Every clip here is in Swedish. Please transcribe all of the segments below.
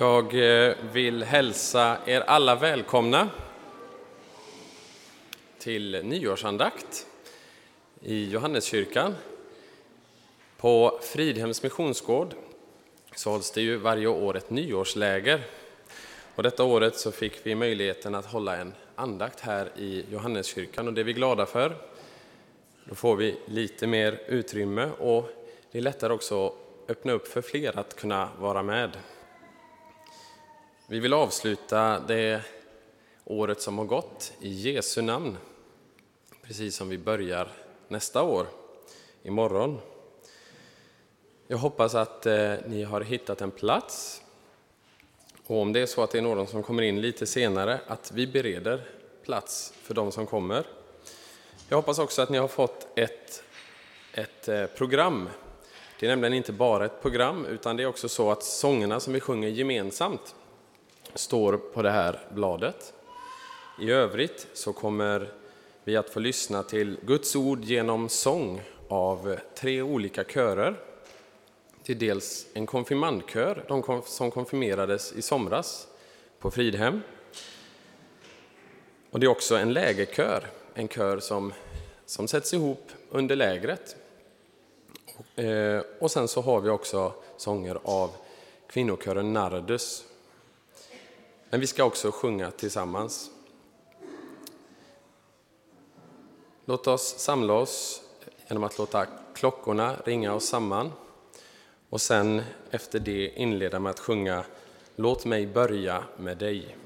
Jag eh, vill hälsa er alla välkomna till nyårsandakt i Johanneskyrkan. På Fridhems missionsgård så hålls det ju varje år ett nyårsläger. Och detta året så fick vi möjligheten att hålla en andakt här i Johanneskyrkan och det är vi glada för. Då får vi lite mer utrymme och det är lättare också att öppna upp för fler att kunna vara med. Vi vill avsluta det året som har gått i Jesu namn, precis som vi börjar nästa år, imorgon. Jag hoppas att eh, ni har hittat en plats. Och om det är så att det är någon som kommer in lite senare, att vi bereder plats för de som kommer. Jag hoppas också att ni har fått ett, ett eh, program. Det är nämligen inte bara ett program, utan det är också så att sångerna som vi sjunger gemensamt står på det här bladet. I övrigt så kommer vi att få lyssna till Guds ord genom sång av tre olika körer. Det är dels en konfirmandkör, de som konfirmerades i somras på Fridhem. Och det är också en lägerkör, en kör som, som sätts ihop under lägret. Eh, och sen så har vi också sånger av kvinnokören Nardus men vi ska också sjunga tillsammans. Låt oss samla oss genom att låta klockorna ringa oss samman och sen efter det inleda med att sjunga Låt mig börja med dig.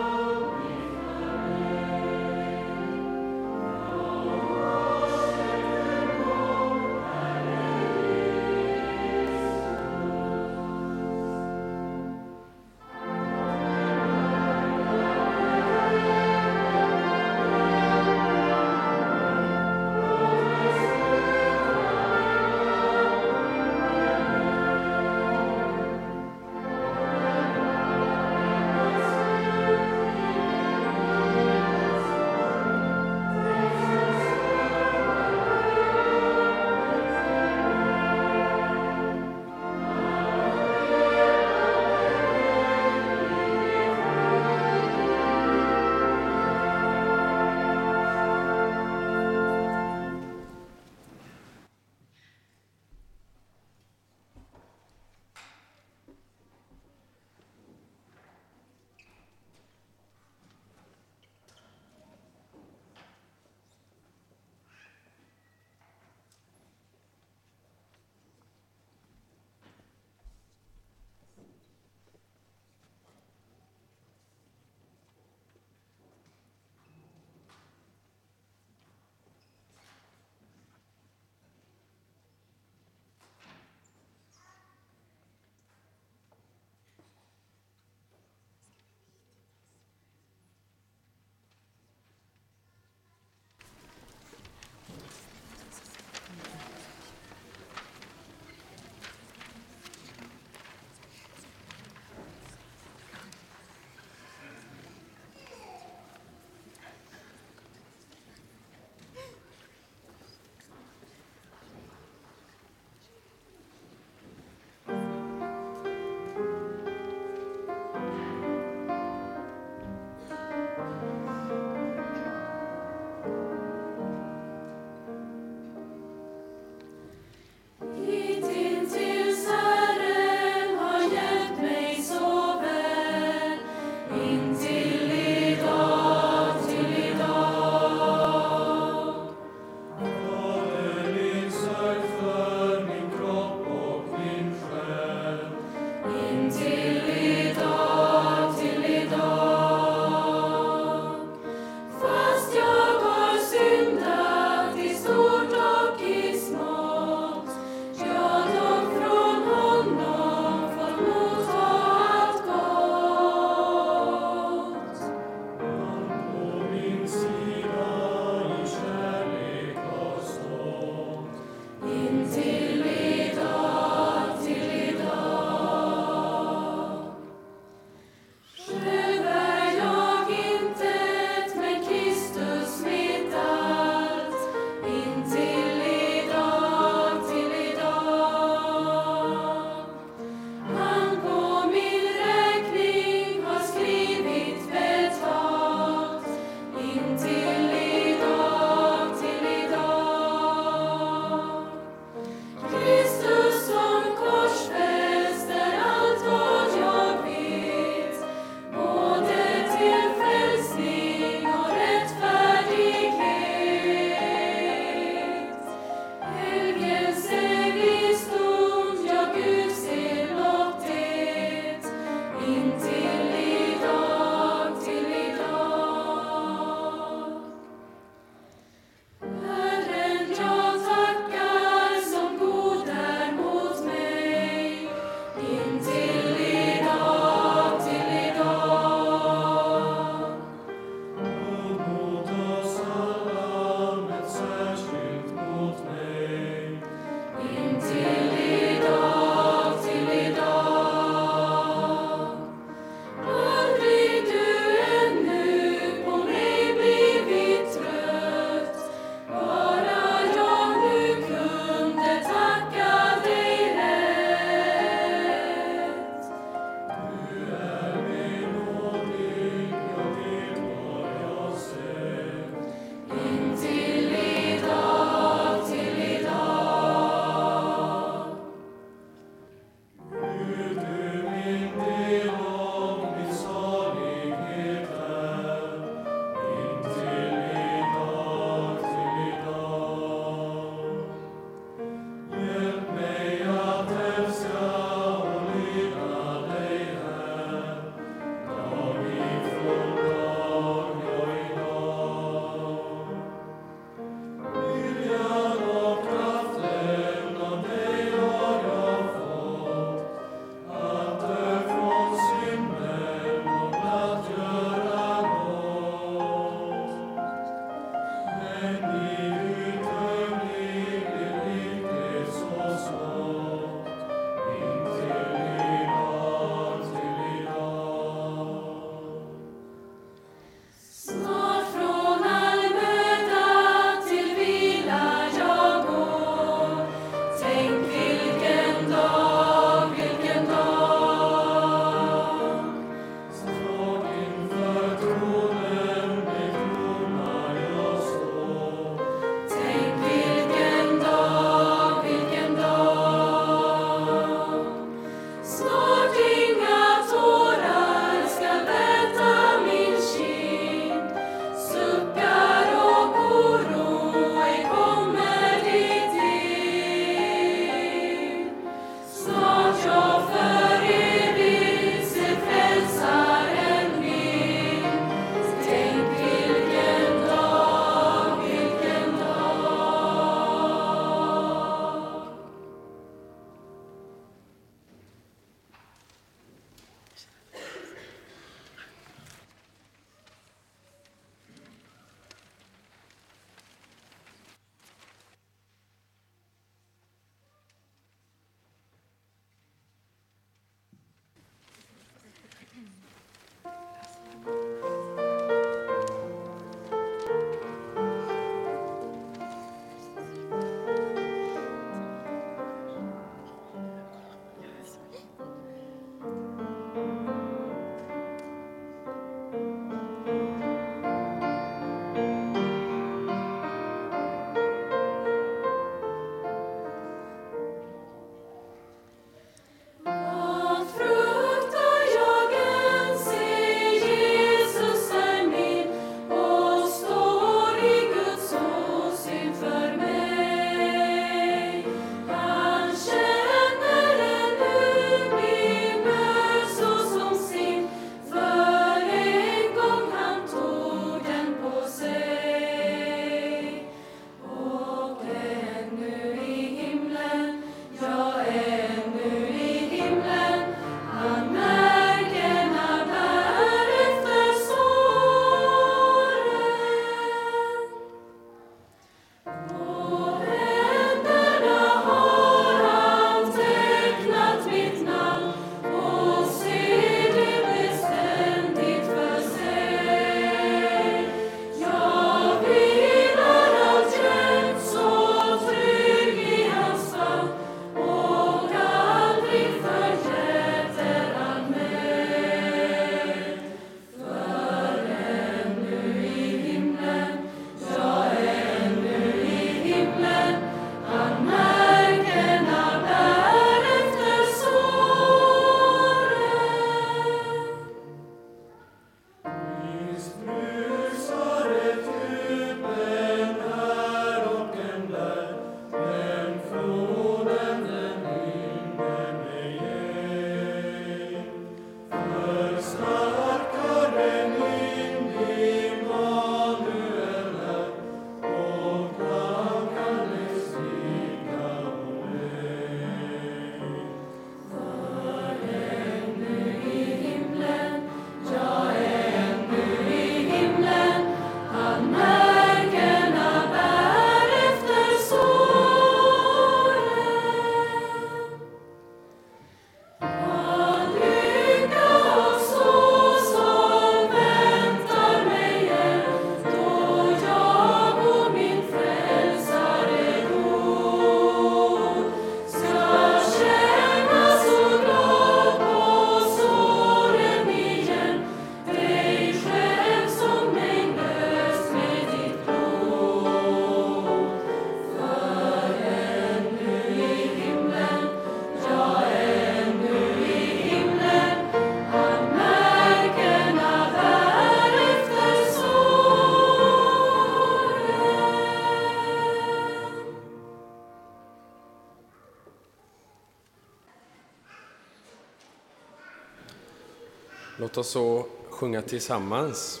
Låt oss så sjunga tillsammans.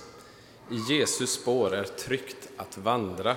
I Jesus spår är tryggt att vandra.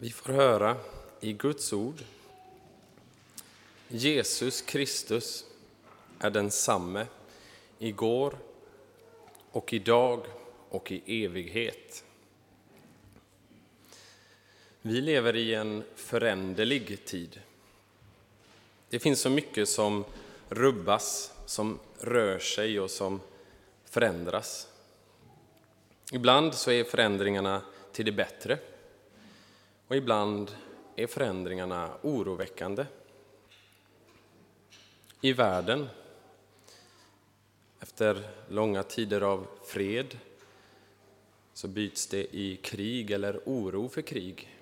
Vi får höra i Guds ord Jesus Kristus är densamme igår och idag och i evighet. Vi lever i en föränderlig tid. Det finns så mycket som rubbas, som rör sig och som förändras. Ibland så är förändringarna till det bättre och ibland är förändringarna oroväckande. I världen, efter långa tider av fred, så byts det i krig eller oro för krig.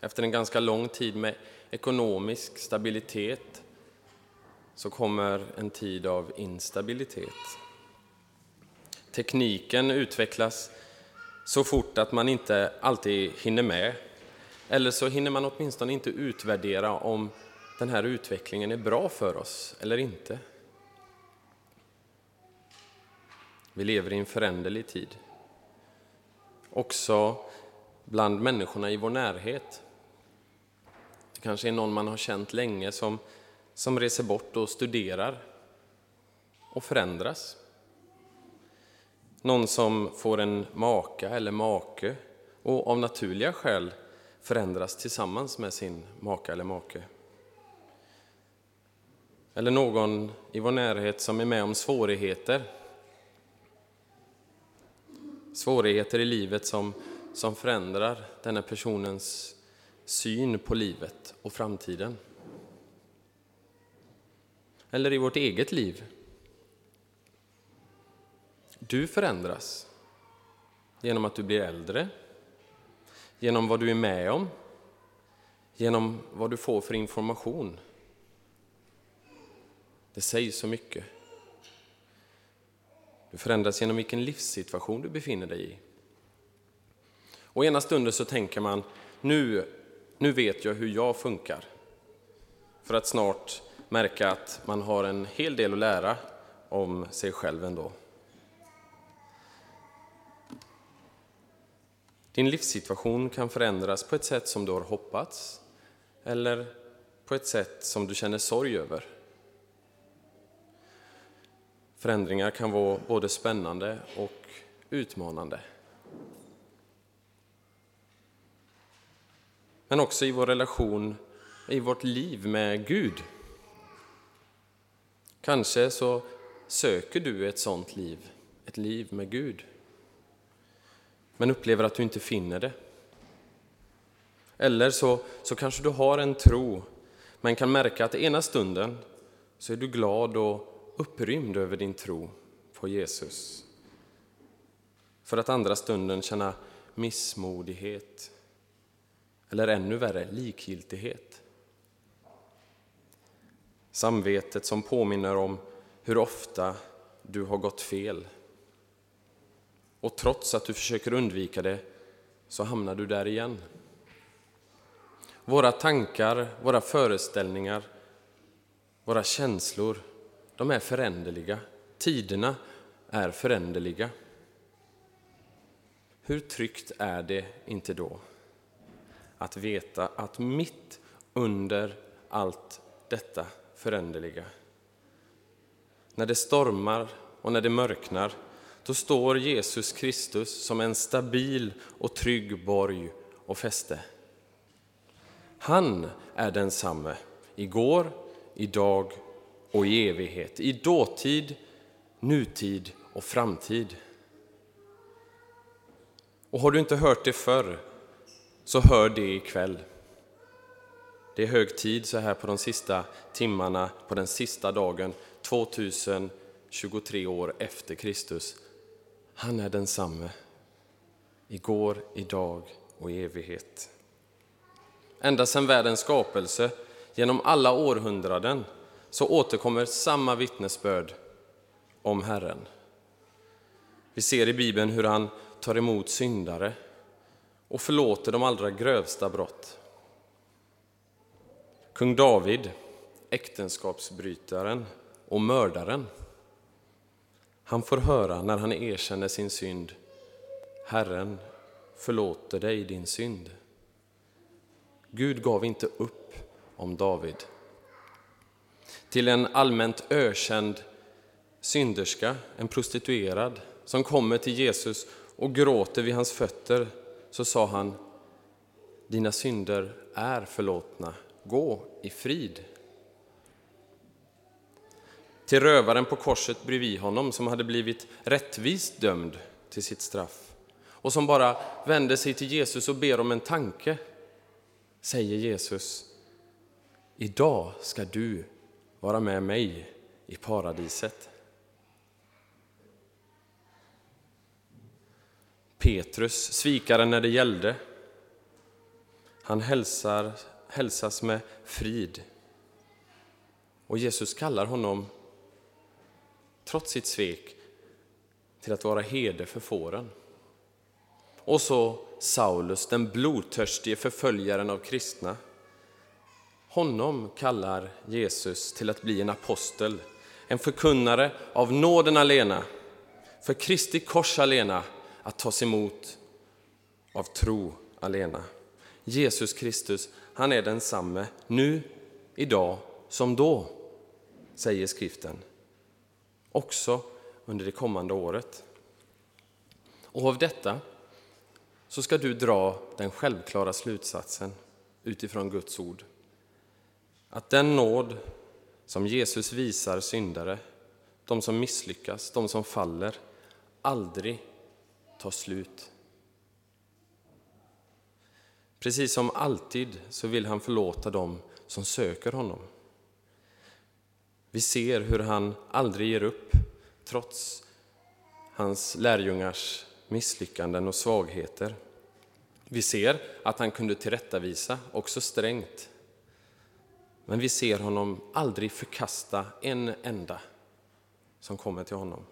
Efter en ganska lång tid med ekonomisk stabilitet så kommer en tid av instabilitet. Tekniken utvecklas så fort att man inte alltid hinner med. Eller så hinner man åtminstone inte utvärdera om den här utvecklingen är bra för oss eller inte. Vi lever i en föränderlig tid. Också bland människorna i vår närhet. Det kanske är någon man har känt länge som, som reser bort och studerar och förändras. Någon som får en maka eller make och av naturliga skäl förändras tillsammans med sin maka eller make. Eller någon i vår närhet som är med om svårigheter. Svårigheter i livet som, som förändrar denna personens syn på livet och framtiden. Eller i vårt eget liv du förändras genom att du blir äldre, genom vad du är med om, genom vad du får för information. Det sägs så mycket. Du förändras genom vilken livssituation du befinner dig i. Och ena stunden så tänker man, nu, nu vet jag hur jag funkar. För att snart märka att man har en hel del att lära om sig själv ändå. Din livssituation kan förändras på ett sätt som du har hoppats eller på ett sätt som du känner sorg över. Förändringar kan vara både spännande och utmanande. Men också i vår relation, i vårt liv med Gud. Kanske så söker du ett sådant liv, ett liv med Gud men upplever att du inte finner det. Eller så, så kanske du har en tro, men kan märka att ena stunden så är du glad och upprymd över din tro på Jesus. För att andra stunden känna missmodighet, eller ännu värre, likgiltighet. Samvetet som påminner om hur ofta du har gått fel och trots att du försöker undvika det så hamnar du där igen. Våra tankar, våra föreställningar, våra känslor, de är föränderliga. Tiderna är föränderliga. Hur tryggt är det inte då att veta att mitt under allt detta föränderliga, när det stormar och när det mörknar, då står Jesus Kristus som en stabil och trygg borg och fäste. Han är densamme igår, idag och i evighet, i dåtid, nutid och framtid. Och har du inte hört det förr, så hör det ikväll. Det är hög tid så här på de sista timmarna, på den sista dagen, 2023 år efter Kristus, han är densamme, igår, idag och i evighet. Ända sedan världens skapelse, genom alla århundraden, så återkommer samma vittnesbörd om Herren. Vi ser i Bibeln hur han tar emot syndare och förlåter de allra grövsta brott. Kung David, äktenskapsbrytaren och mördaren, han får höra när han erkänner sin synd, Herren förlåter dig din synd. Gud gav inte upp om David. Till en allmänt ökänd synderska, en prostituerad, som kommer till Jesus och gråter vid hans fötter, så sa han Dina synder är förlåtna, gå i frid. Till rövaren på korset bredvid honom som hade blivit rättvist dömd till sitt straff och som bara vänder sig till Jesus och ber om en tanke, säger Jesus Idag ska du vara med mig i paradiset. Petrus, svikaren när det gällde, han hälsar, hälsas med frid. Och Jesus kallar honom, trots sitt svek, till att vara herde för fåren. Och så Saulus, den blodtörstige förföljaren av kristna. Honom kallar Jesus till att bli en apostel, en förkunnare av nåden alena, för Kristi kors alena, att tas emot av tro alena. Jesus Kristus, han är densamme nu, idag som då, säger skriften. Också under det kommande året. Och av detta så ska du dra den självklara slutsatsen utifrån Guds ord. Att den nåd som Jesus visar syndare, de som misslyckas, de som faller, aldrig tar slut. Precis som alltid så vill han förlåta dem som söker honom. Vi ser hur han aldrig ger upp trots hans lärjungars misslyckanden och svagheter. Vi ser att han kunde tillrättavisa, också strängt. Men vi ser honom aldrig förkasta en enda som kommer till honom.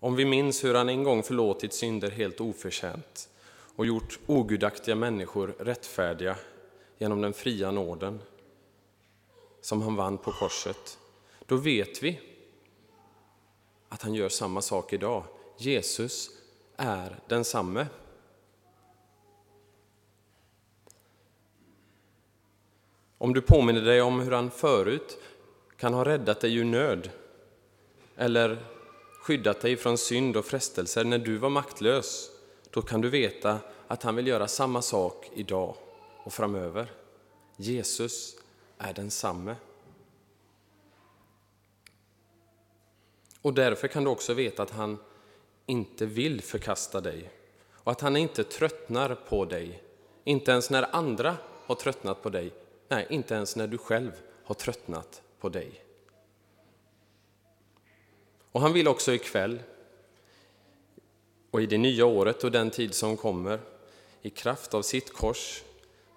Om vi minns hur han en gång förlåtit synder helt oförtjänt och gjort ogudaktiga människor rättfärdiga genom den fria nåden som han vann på korset, då vet vi att han gör samma sak idag. Jesus är densamme. Om du påminner dig om hur han förut kan ha räddat dig ur nöd eller skyddat dig från synd och frestelser när du var maktlös, då kan du veta att han vill göra samma sak idag och framöver. Jesus är densamme. Och därför kan du också veta att han inte vill förkasta dig och att han inte tröttnar på dig, inte ens när andra har tröttnat på dig, nej, inte ens när du själv har tröttnat på dig. Och han vill också ikväll och i det nya året och den tid som kommer i kraft av sitt kors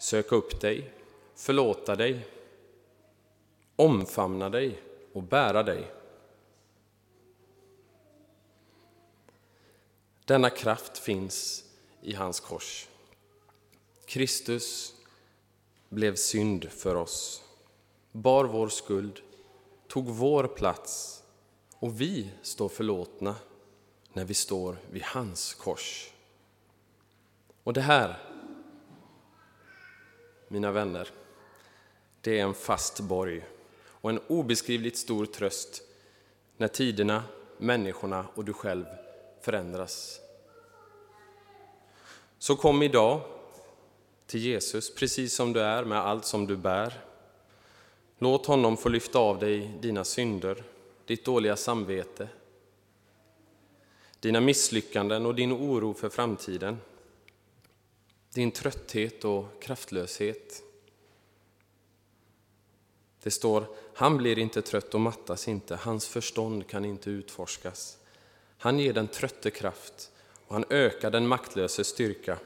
söka upp dig, förlåta dig, omfamna dig och bära dig. Denna kraft finns i hans kors. Kristus blev synd för oss, bar vår skuld, tog vår plats och vi står förlåtna när vi står vid hans kors. Och det här, mina vänner, det är en fast borg och en obeskrivligt stor tröst när tiderna, människorna och du själv förändras. Så kom idag till Jesus precis som du är med allt som du bär. Låt honom få lyfta av dig dina synder, ditt dåliga samvete, dina misslyckanden och din oro för framtiden, din trötthet och kraftlöshet. Det står, han blir inte trött och mattas inte, hans förstånd kan inte utforskas. Han ger den trötte kraft och han ökar den maktlöse styrka.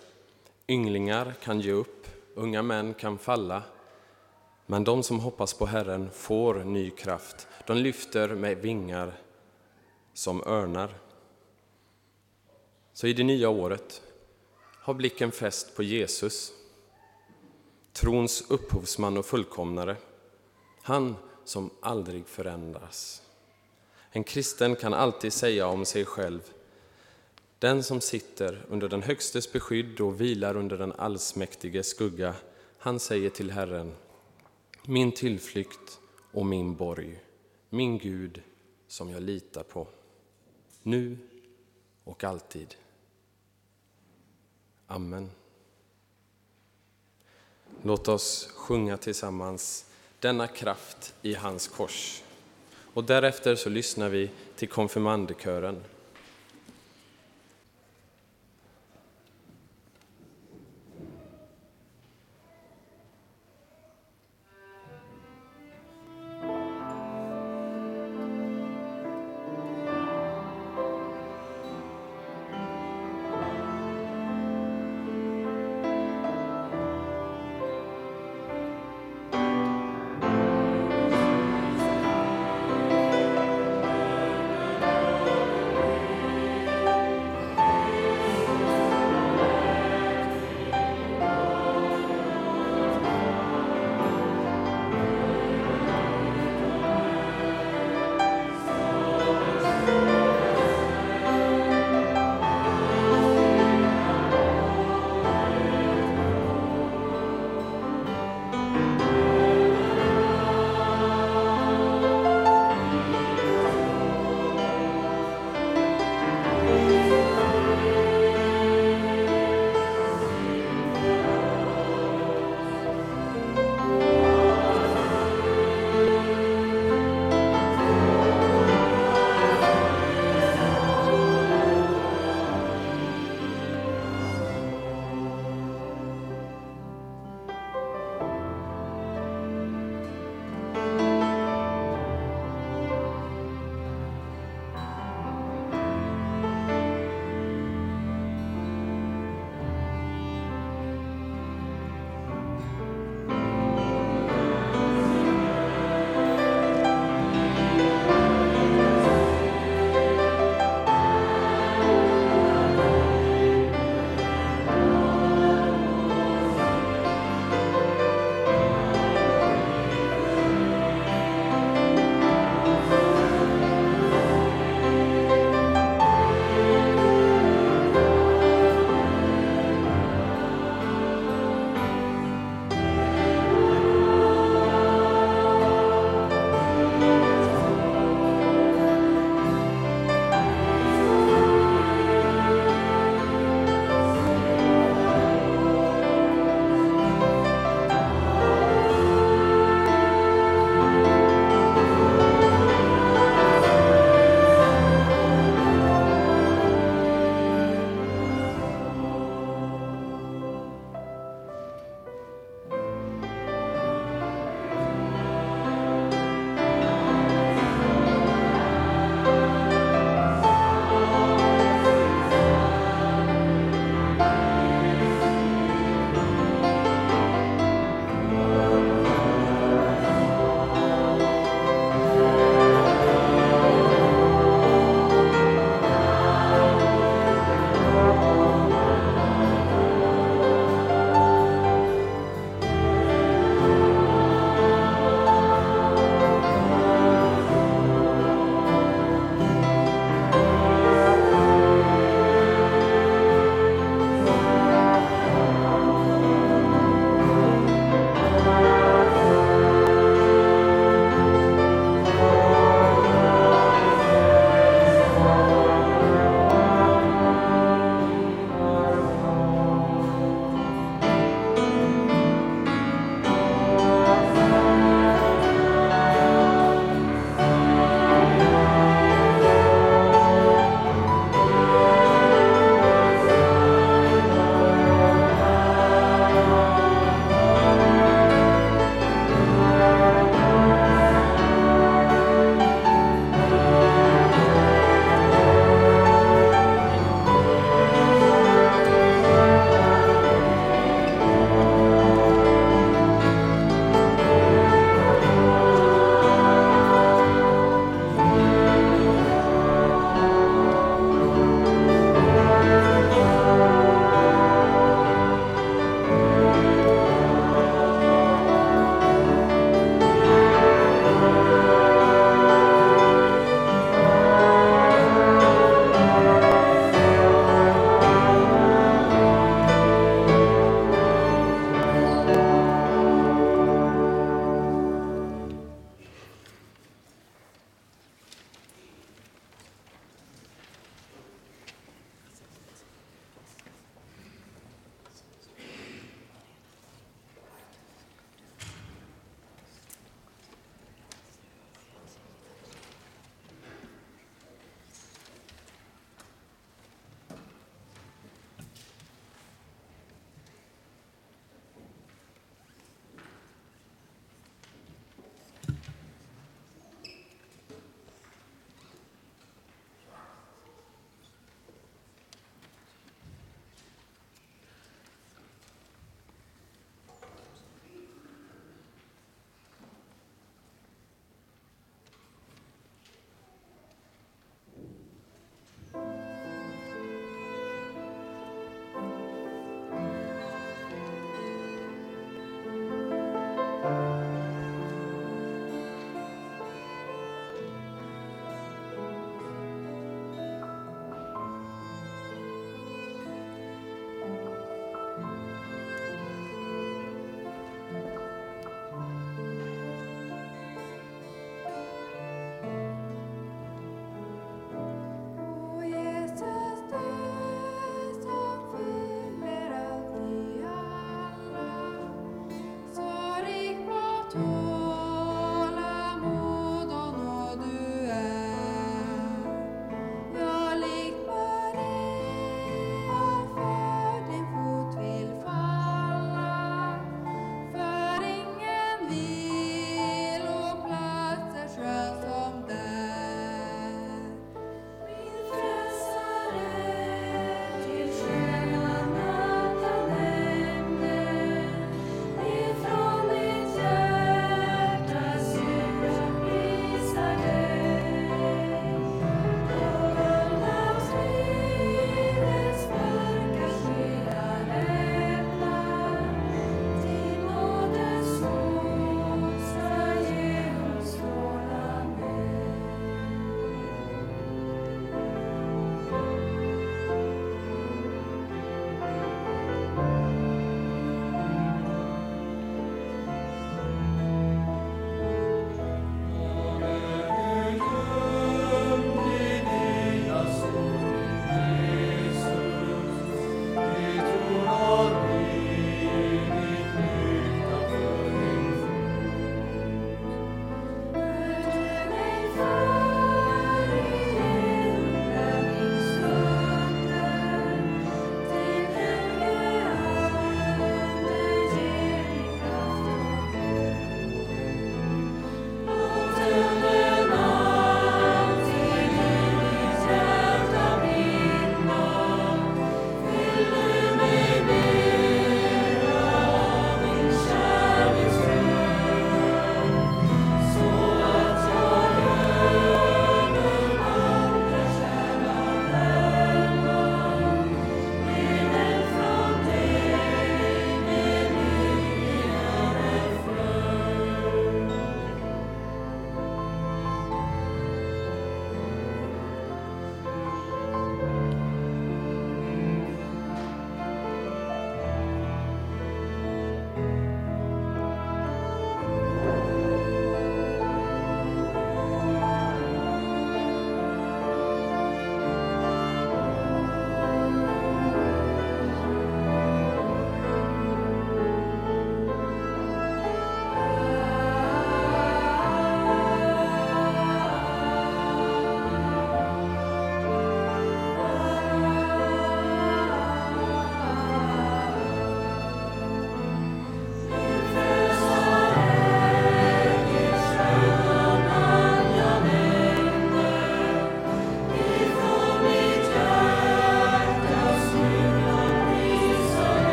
Ynglingar kan ge upp, unga män kan falla, men de som hoppas på Herren får ny kraft. De lyfter med vingar som örnar. Så i det nya året, ha blicken fäst på Jesus, trons upphovsman och fullkomnare, han som aldrig förändras. En kristen kan alltid säga om sig själv Den som sitter under den Högstes beskydd och vilar under den allsmäktiges skugga, han säger till Herren, min tillflykt och min borg, min Gud som jag litar på, nu och alltid. Amen. Låt oss sjunga tillsammans denna kraft i hans kors. Och därefter så lyssnar vi till konfirmandkören.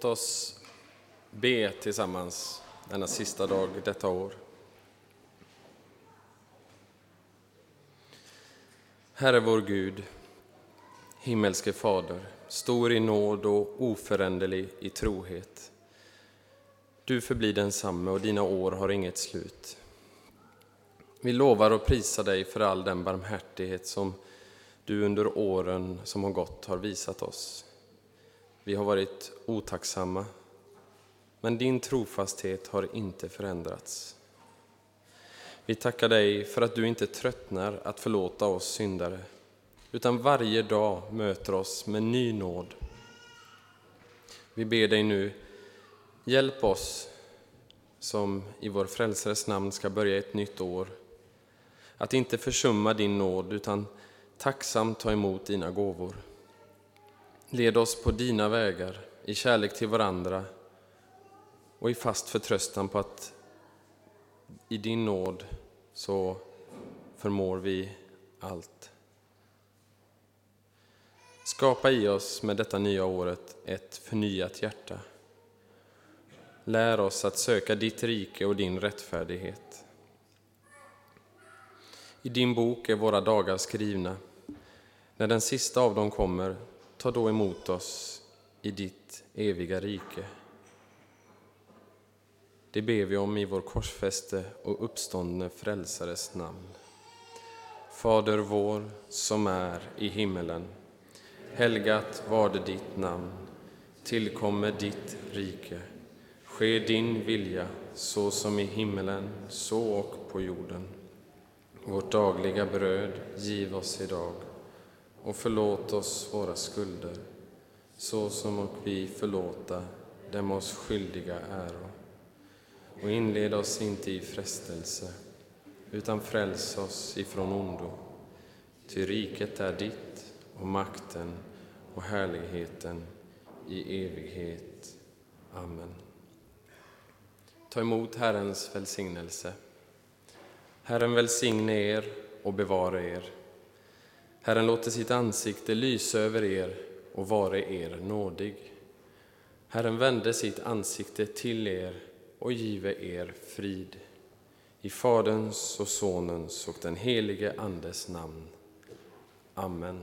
Låt oss be tillsammans denna sista dag detta år. Herre vår Gud, himmelske Fader, stor i nåd och oföränderlig i trohet. Du förblir densamme och dina år har inget slut. Vi lovar och prisar dig för all den barmhärtighet som du under åren som har gått har visat oss. Vi har varit otacksamma, men din trofasthet har inte förändrats. Vi tackar dig för att du inte tröttnar att förlåta oss syndare, utan varje dag möter oss med ny nåd. Vi ber dig nu, hjälp oss som i vår Frälsares namn ska börja ett nytt år, att inte försumma din nåd utan tacksamt ta emot dina gåvor. Led oss på dina vägar i kärlek till varandra och i fast förtröstan på att i din nåd så förmår vi allt. Skapa i oss med detta nya året ett förnyat hjärta. Lär oss att söka ditt rike och din rättfärdighet. I din bok är våra dagar skrivna. När den sista av dem kommer, ta då emot oss i ditt eviga rike. Det ber vi om i vår korsfäste och uppståndne Frälsares namn. Fader vår, som är i himmelen. Helgat varde ditt namn. Tillkomme ditt rike. Ske din vilja, så som i himmelen, så och på jorden. Vårt dagliga bröd giv oss idag och förlåt oss våra skulder, så som och vi förlåta dem oss skyldiga äro. Och inled oss inte i frestelse, utan fräls oss ifrån ondo. Ty riket är ditt, och makten och härligheten i evighet. Amen. Ta emot Herrens välsignelse. Herren välsigne er och bevara er. Herren låter sitt ansikte lysa över er och vare er nådig. Herren vände sitt ansikte till er och give er frid. I Faderns och Sonens och den helige Andes namn. Amen.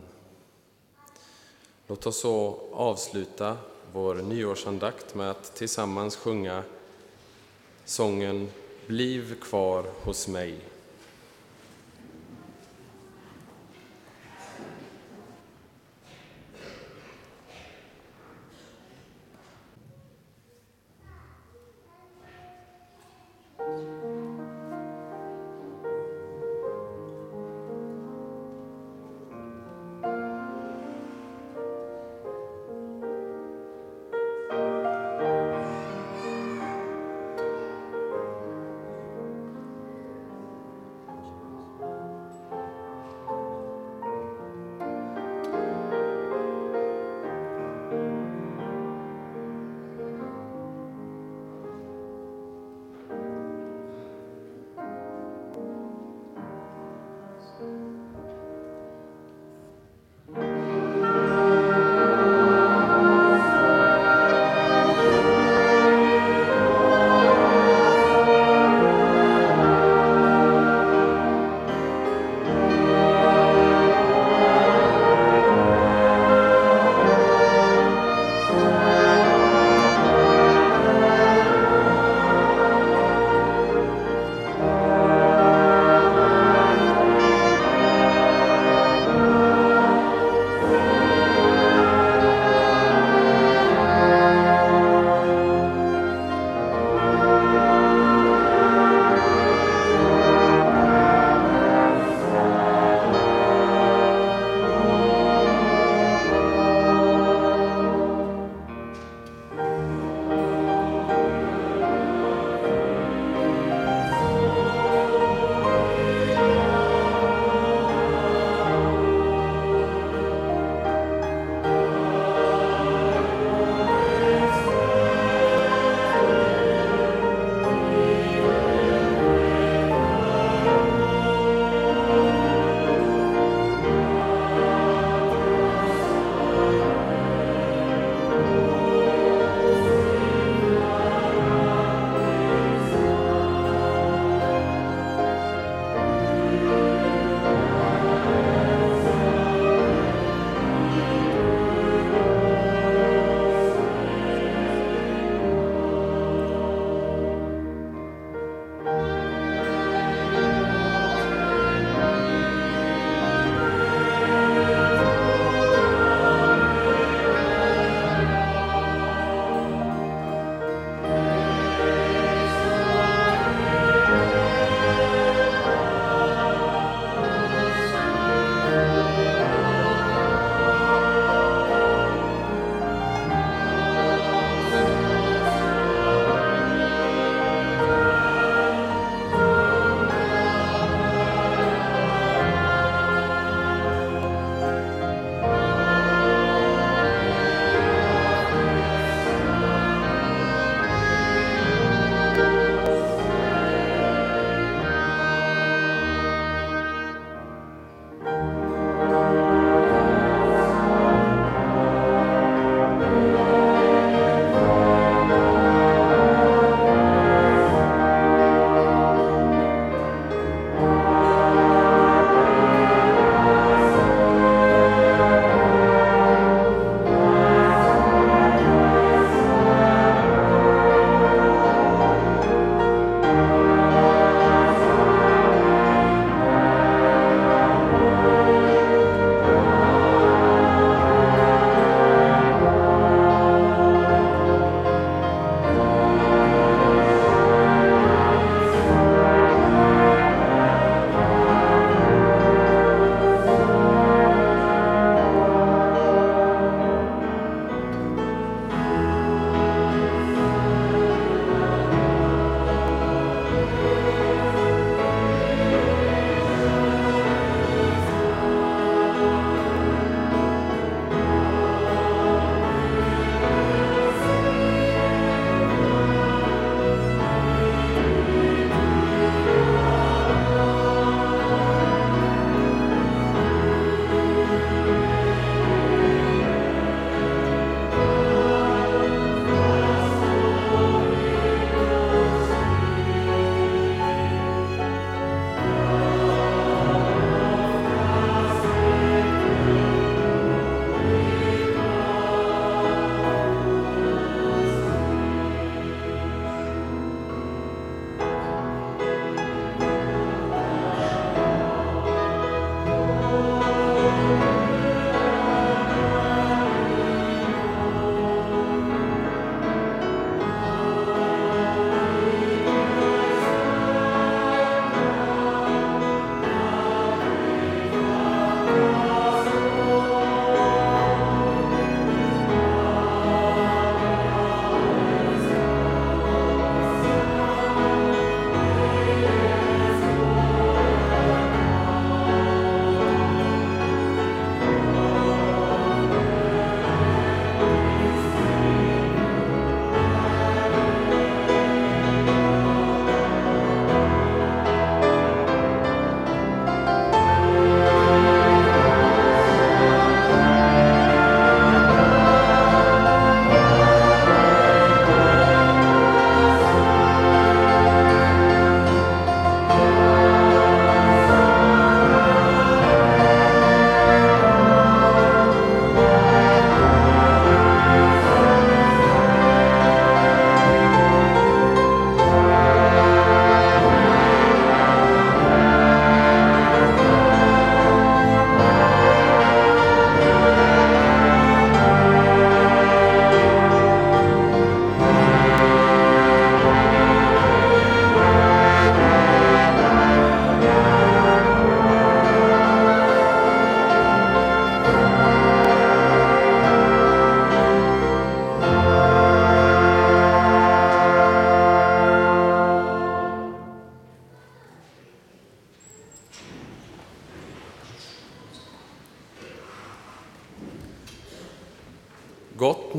Låt oss så avsluta vår nyårsandakt med att tillsammans sjunga sången Bliv kvar hos mig.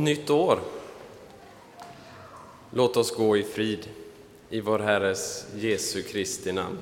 Nytt år! Låt oss gå i frid i vår Herres Jesu Kristi namn.